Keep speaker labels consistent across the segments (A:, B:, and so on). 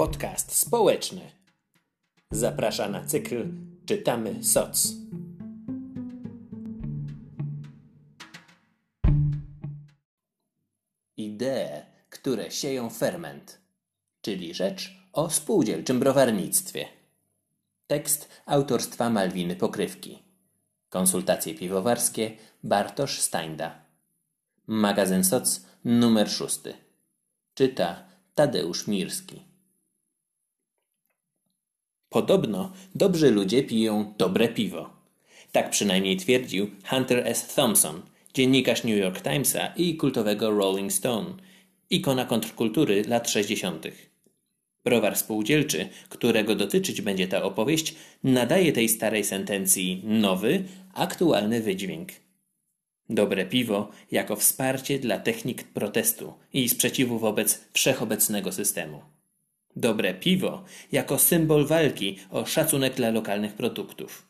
A: podcast społeczny. Zaprasza na cykl Czytamy Soc. Idee, które sieją ferment, czyli rzecz o spółdzielczym browarnictwie. Tekst autorstwa Malwiny Pokrywki. Konsultacje piwowarskie Bartosz Stańda. Magazyn Soc numer szósty. Czyta Tadeusz Mirski. Podobno dobrzy ludzie piją dobre piwo. Tak przynajmniej twierdził Hunter S. Thompson, dziennikarz New York Timesa i kultowego Rolling Stone, ikona kontrkultury lat 60. Browar spółdzielczy, którego dotyczyć będzie ta opowieść, nadaje tej starej sentencji nowy, aktualny wydźwięk. Dobre piwo jako wsparcie dla technik protestu i sprzeciwu wobec wszechobecnego systemu. Dobre piwo jako symbol walki o szacunek dla lokalnych produktów.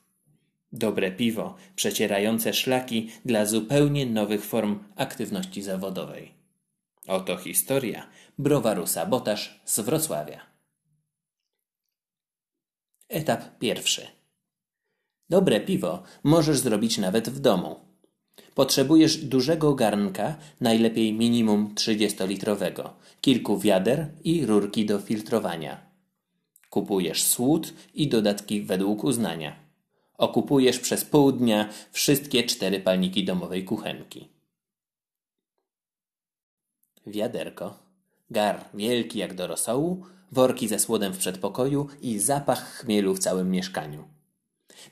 A: Dobre piwo przecierające szlaki dla zupełnie nowych form aktywności zawodowej. Oto historia browaru Sabotaż z Wrocławia. Etap pierwszy. Dobre piwo możesz zrobić nawet w domu. Potrzebujesz dużego garnka, najlepiej minimum 30-litrowego, kilku wiader i rurki do filtrowania. Kupujesz słód i dodatki według uznania. Okupujesz przez pół dnia wszystkie cztery palniki domowej kuchenki. Wiaderko, gar wielki jak do rosołu, worki ze słodem w przedpokoju i zapach chmielu w całym mieszkaniu.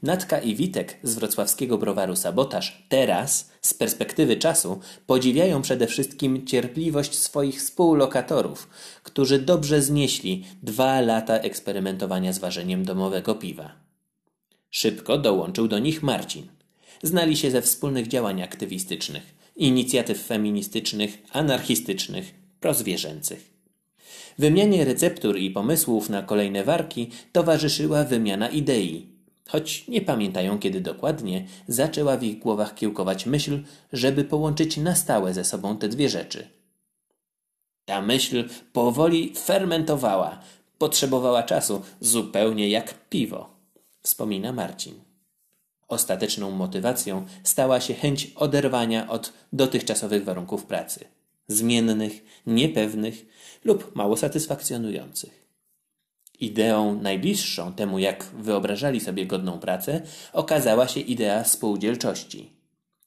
A: Natka i Witek z wrocławskiego browaru Sabotaż teraz, z perspektywy czasu, podziwiają przede wszystkim cierpliwość swoich współlokatorów, którzy dobrze znieśli dwa lata eksperymentowania z ważeniem domowego piwa. Szybko dołączył do nich Marcin. Znali się ze wspólnych działań aktywistycznych, inicjatyw feministycznych, anarchistycznych, prozwierzęcych. Wymianie receptur i pomysłów na kolejne warki towarzyszyła wymiana idei, choć nie pamiętają kiedy dokładnie, zaczęła w ich głowach kiełkować myśl, żeby połączyć na stałe ze sobą te dwie rzeczy. Ta myśl powoli fermentowała, potrzebowała czasu, zupełnie jak piwo, wspomina Marcin. Ostateczną motywacją stała się chęć oderwania od dotychczasowych warunków pracy zmiennych, niepewnych lub mało satysfakcjonujących. Ideą najbliższą temu, jak wyobrażali sobie godną pracę, okazała się idea spółdzielczości.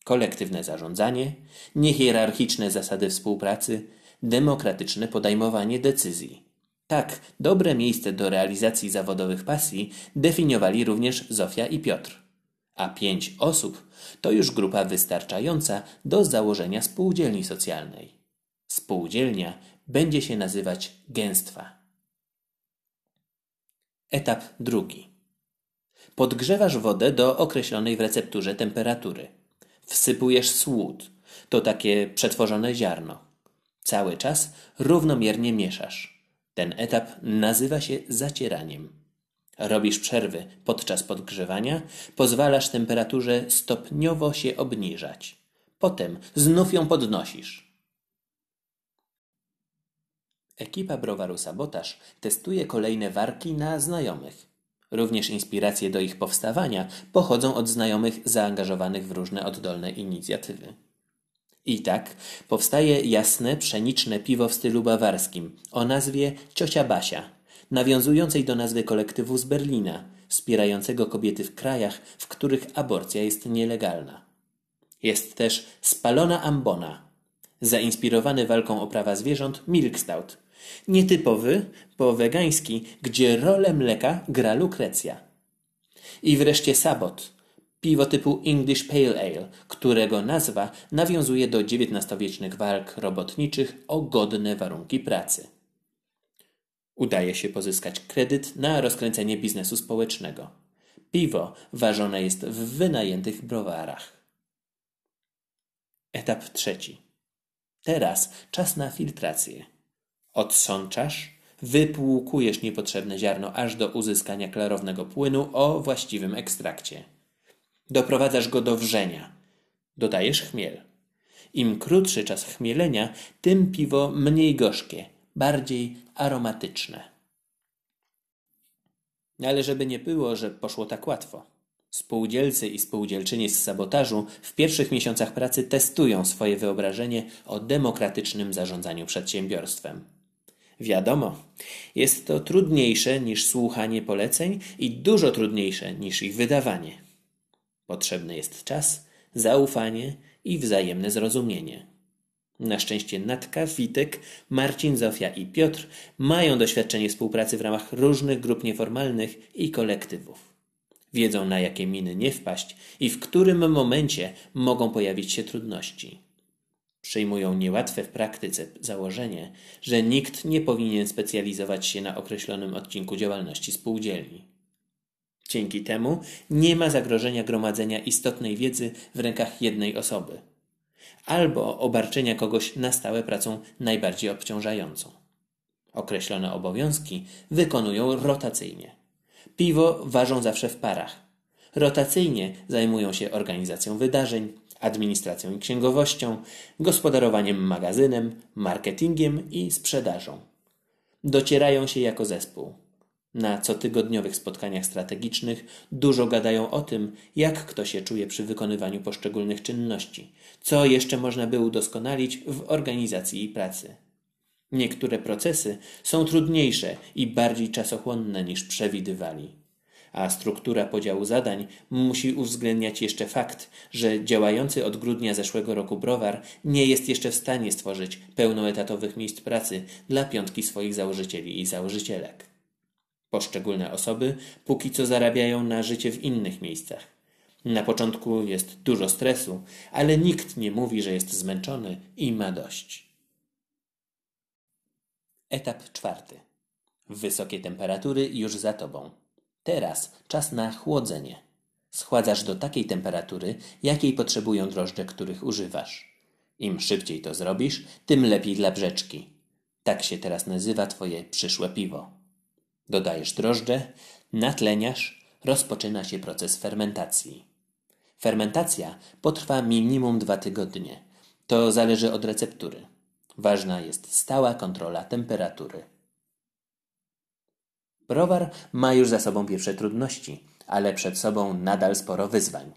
A: Kolektywne zarządzanie, niehierarchiczne zasady współpracy, demokratyczne podejmowanie decyzji. Tak, dobre miejsce do realizacji zawodowych pasji definiowali również Zofia i Piotr. A pięć osób to już grupa wystarczająca do założenia spółdzielni socjalnej. Spółdzielnia będzie się nazywać gęstwa. Etap drugi. Podgrzewasz wodę do określonej w recepturze temperatury. Wsypujesz słód. To takie przetworzone ziarno. Cały czas równomiernie mieszasz. Ten etap nazywa się zacieraniem. Robisz przerwy podczas podgrzewania, pozwalasz temperaturze stopniowo się obniżać. Potem znów ją podnosisz. Ekipa browaru Sabotaż testuje kolejne warki na znajomych. Również inspiracje do ich powstawania pochodzą od znajomych zaangażowanych w różne oddolne inicjatywy. I tak powstaje jasne, pszeniczne piwo w stylu bawarskim o nazwie Ciocia Basia, nawiązującej do nazwy kolektywu z Berlina, wspierającego kobiety w krajach, w których aborcja jest nielegalna. Jest też Spalona Ambona, zainspirowany walką o prawa zwierząt Milk Stout, Nietypowy, bo wegański, gdzie rolę mleka gra lukrecja. I wreszcie sabot, piwo typu English Pale Ale, którego nazwa nawiązuje do XIX-wiecznych walk robotniczych o godne warunki pracy. Udaje się pozyskać kredyt na rozkręcenie biznesu społecznego. Piwo ważone jest w wynajętych browarach. Etap trzeci. Teraz czas na filtrację. Odsączasz, wypłukujesz niepotrzebne ziarno aż do uzyskania klarownego płynu o właściwym ekstrakcie. Doprowadzasz go do wrzenia. Dodajesz chmiel. Im krótszy czas chmielenia, tym piwo mniej gorzkie, bardziej aromatyczne. Ale żeby nie było, że poszło tak łatwo. Spółdzielcy i spółdzielczynie z sabotażu w pierwszych miesiącach pracy testują swoje wyobrażenie o demokratycznym zarządzaniu przedsiębiorstwem. Wiadomo, jest to trudniejsze niż słuchanie poleceń i dużo trudniejsze niż ich wydawanie. Potrzebny jest czas, zaufanie i wzajemne zrozumienie. Na szczęście Natka, Witek, Marcin, Zofia i Piotr mają doświadczenie współpracy w ramach różnych grup nieformalnych i kolektywów. Wiedzą na jakie miny nie wpaść i w którym momencie mogą pojawić się trudności. Przyjmują niełatwe w praktyce założenie, że nikt nie powinien specjalizować się na określonym odcinku działalności spółdzielni. Dzięki temu nie ma zagrożenia gromadzenia istotnej wiedzy w rękach jednej osoby – albo obarczenia kogoś na stałe pracą najbardziej obciążającą. Określone obowiązki wykonują rotacyjnie. Piwo ważą zawsze w parach. Rotacyjnie zajmują się organizacją wydarzeń, administracją i księgowością, gospodarowaniem magazynem, marketingiem i sprzedażą. Docierają się jako zespół. Na cotygodniowych spotkaniach strategicznych dużo gadają o tym, jak kto się czuje przy wykonywaniu poszczególnych czynności, co jeszcze można by udoskonalić w organizacji i pracy. Niektóre procesy są trudniejsze i bardziej czasochłonne niż przewidywali, a struktura podziału zadań musi uwzględniać jeszcze fakt, że działający od grudnia zeszłego roku browar nie jest jeszcze w stanie stworzyć pełnoetatowych miejsc pracy dla piątki swoich założycieli i założycielek. Poszczególne osoby póki co zarabiają na życie w innych miejscach. Na początku jest dużo stresu, ale nikt nie mówi, że jest zmęczony i ma dość. Etap czwarty. Wysokie temperatury już za tobą. Teraz czas na chłodzenie. Schładzasz do takiej temperatury, jakiej potrzebują drożdże, których używasz. Im szybciej to zrobisz, tym lepiej dla brzeczki. Tak się teraz nazywa twoje przyszłe piwo. Dodajesz drożdże, natleniasz, rozpoczyna się proces fermentacji. Fermentacja potrwa minimum dwa tygodnie. To zależy od receptury. Ważna jest stała kontrola temperatury. Browar ma już za sobą pierwsze trudności, ale przed sobą nadal sporo wyzwań.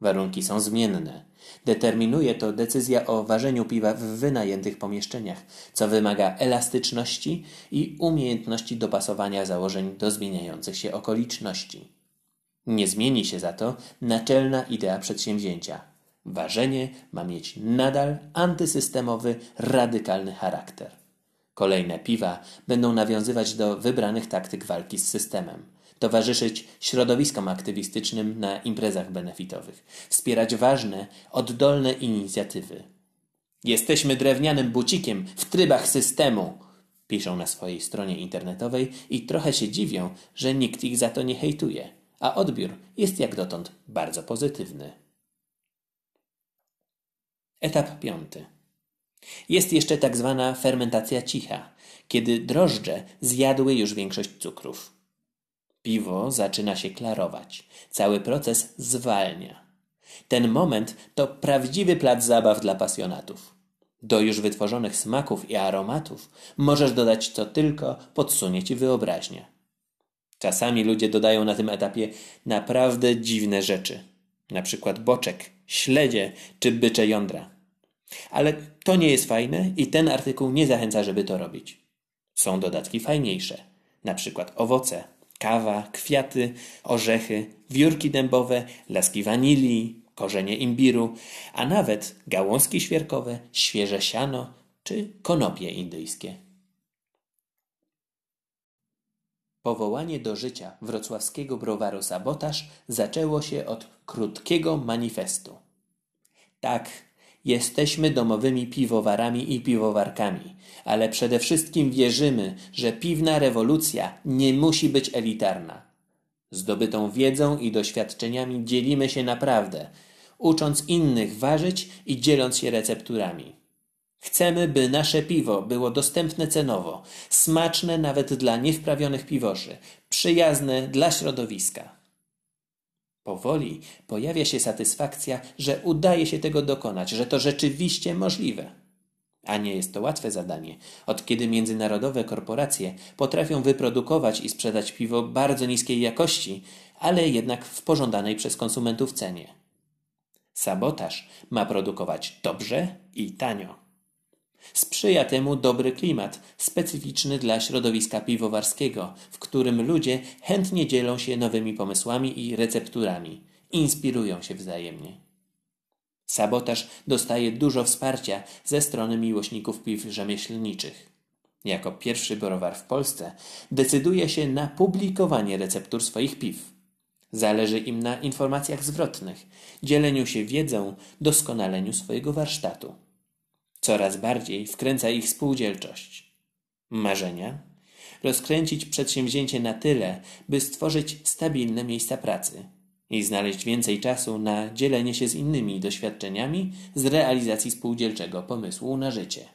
A: Warunki są zmienne. Determinuje to decyzja o ważeniu piwa w wynajętych pomieszczeniach, co wymaga elastyczności i umiejętności dopasowania założeń do zmieniających się okoliczności. Nie zmieni się za to naczelna idea przedsięwzięcia. Ważenie ma mieć nadal antysystemowy, radykalny charakter. Kolejne piwa będą nawiązywać do wybranych taktyk walki z systemem towarzyszyć środowiskom aktywistycznym na imprezach benefitowych, wspierać ważne, oddolne inicjatywy. Jesteśmy drewnianym bucikiem w trybach systemu, piszą na swojej stronie internetowej i trochę się dziwią, że nikt ich za to nie hejtuje, a odbiór jest jak dotąd bardzo pozytywny. Etap piąty. Jest jeszcze tak zwana fermentacja cicha, kiedy drożdże zjadły już większość cukrów. Piwo zaczyna się klarować. Cały proces zwalnia. Ten moment to prawdziwy plac zabaw dla pasjonatów. Do już wytworzonych smaków i aromatów możesz dodać co tylko podsunie ci wyobraźnia. Czasami ludzie dodają na tym etapie naprawdę dziwne rzeczy, na przykład boczek, śledzie czy bycze jądra. Ale to nie jest fajne i ten artykuł nie zachęca, żeby to robić. Są dodatki fajniejsze, na przykład owoce, kawa, kwiaty, orzechy, wiórki dębowe, laski wanilii, korzenie imbiru, a nawet gałązki świerkowe, świeże siano czy konopie indyjskie. Powołanie do życia wrocławskiego browaru Sabotaż zaczęło się od krótkiego manifestu. Tak, Jesteśmy domowymi piwowarami i piwowarkami, ale przede wszystkim wierzymy, że piwna rewolucja nie musi być elitarna. Zdobytą wiedzą i doświadczeniami dzielimy się naprawdę, ucząc innych ważyć i dzieląc się recepturami. Chcemy, by nasze piwo było dostępne cenowo, smaczne nawet dla niewprawionych piwoszy, przyjazne dla środowiska. Powoli pojawia się satysfakcja, że udaje się tego dokonać, że to rzeczywiście możliwe. A nie jest to łatwe zadanie, od kiedy międzynarodowe korporacje potrafią wyprodukować i sprzedać piwo bardzo niskiej jakości, ale jednak w pożądanej przez konsumentów cenie. Sabotaż ma produkować dobrze i tanio. Sprzyja temu dobry klimat, specyficzny dla środowiska piwowarskiego, w którym ludzie chętnie dzielą się nowymi pomysłami i recepturami, inspirują się wzajemnie. Sabotaż dostaje dużo wsparcia ze strony miłośników piw rzemieślniczych. Jako pierwszy browar w Polsce decyduje się na publikowanie receptur swoich piw. Zależy im na informacjach zwrotnych, dzieleniu się wiedzą, doskonaleniu swojego warsztatu. Coraz bardziej wkręca ich spółdzielczość. Marzenia? Rozkręcić przedsięwzięcie na tyle, by stworzyć stabilne miejsca pracy i znaleźć więcej czasu na dzielenie się z innymi doświadczeniami z realizacji spółdzielczego pomysłu na życie.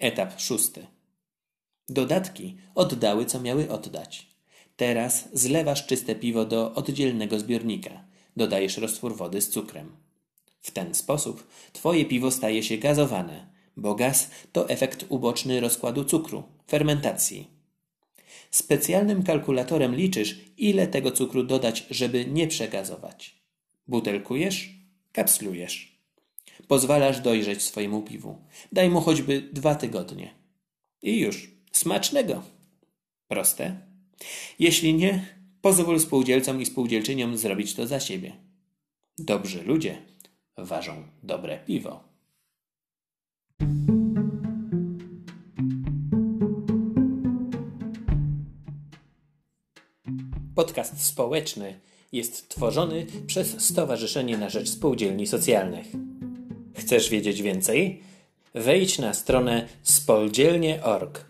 A: Etap szósty. Dodatki oddały, co miały oddać. Teraz zlewasz czyste piwo do oddzielnego zbiornika. Dodajesz roztwór wody z cukrem. W ten sposób twoje piwo staje się gazowane, bo gaz to efekt uboczny rozkładu cukru, fermentacji. Specjalnym kalkulatorem liczysz, ile tego cukru dodać, żeby nie przegazować. Butelkujesz, kapslujesz. Pozwalasz dojrzeć swojemu piwu. Daj mu choćby dwa tygodnie. I już. Smacznego. Proste? Jeśli nie, pozwól spółdzielcom i spółdzielczyniom zrobić to za siebie. Dobrzy ludzie ważą dobre piwo. Podcast społeczny jest tworzony przez Stowarzyszenie na Rzecz Spółdzielni Socjalnych. Chcesz wiedzieć więcej? Wejdź na stronę spoldzielnie.org.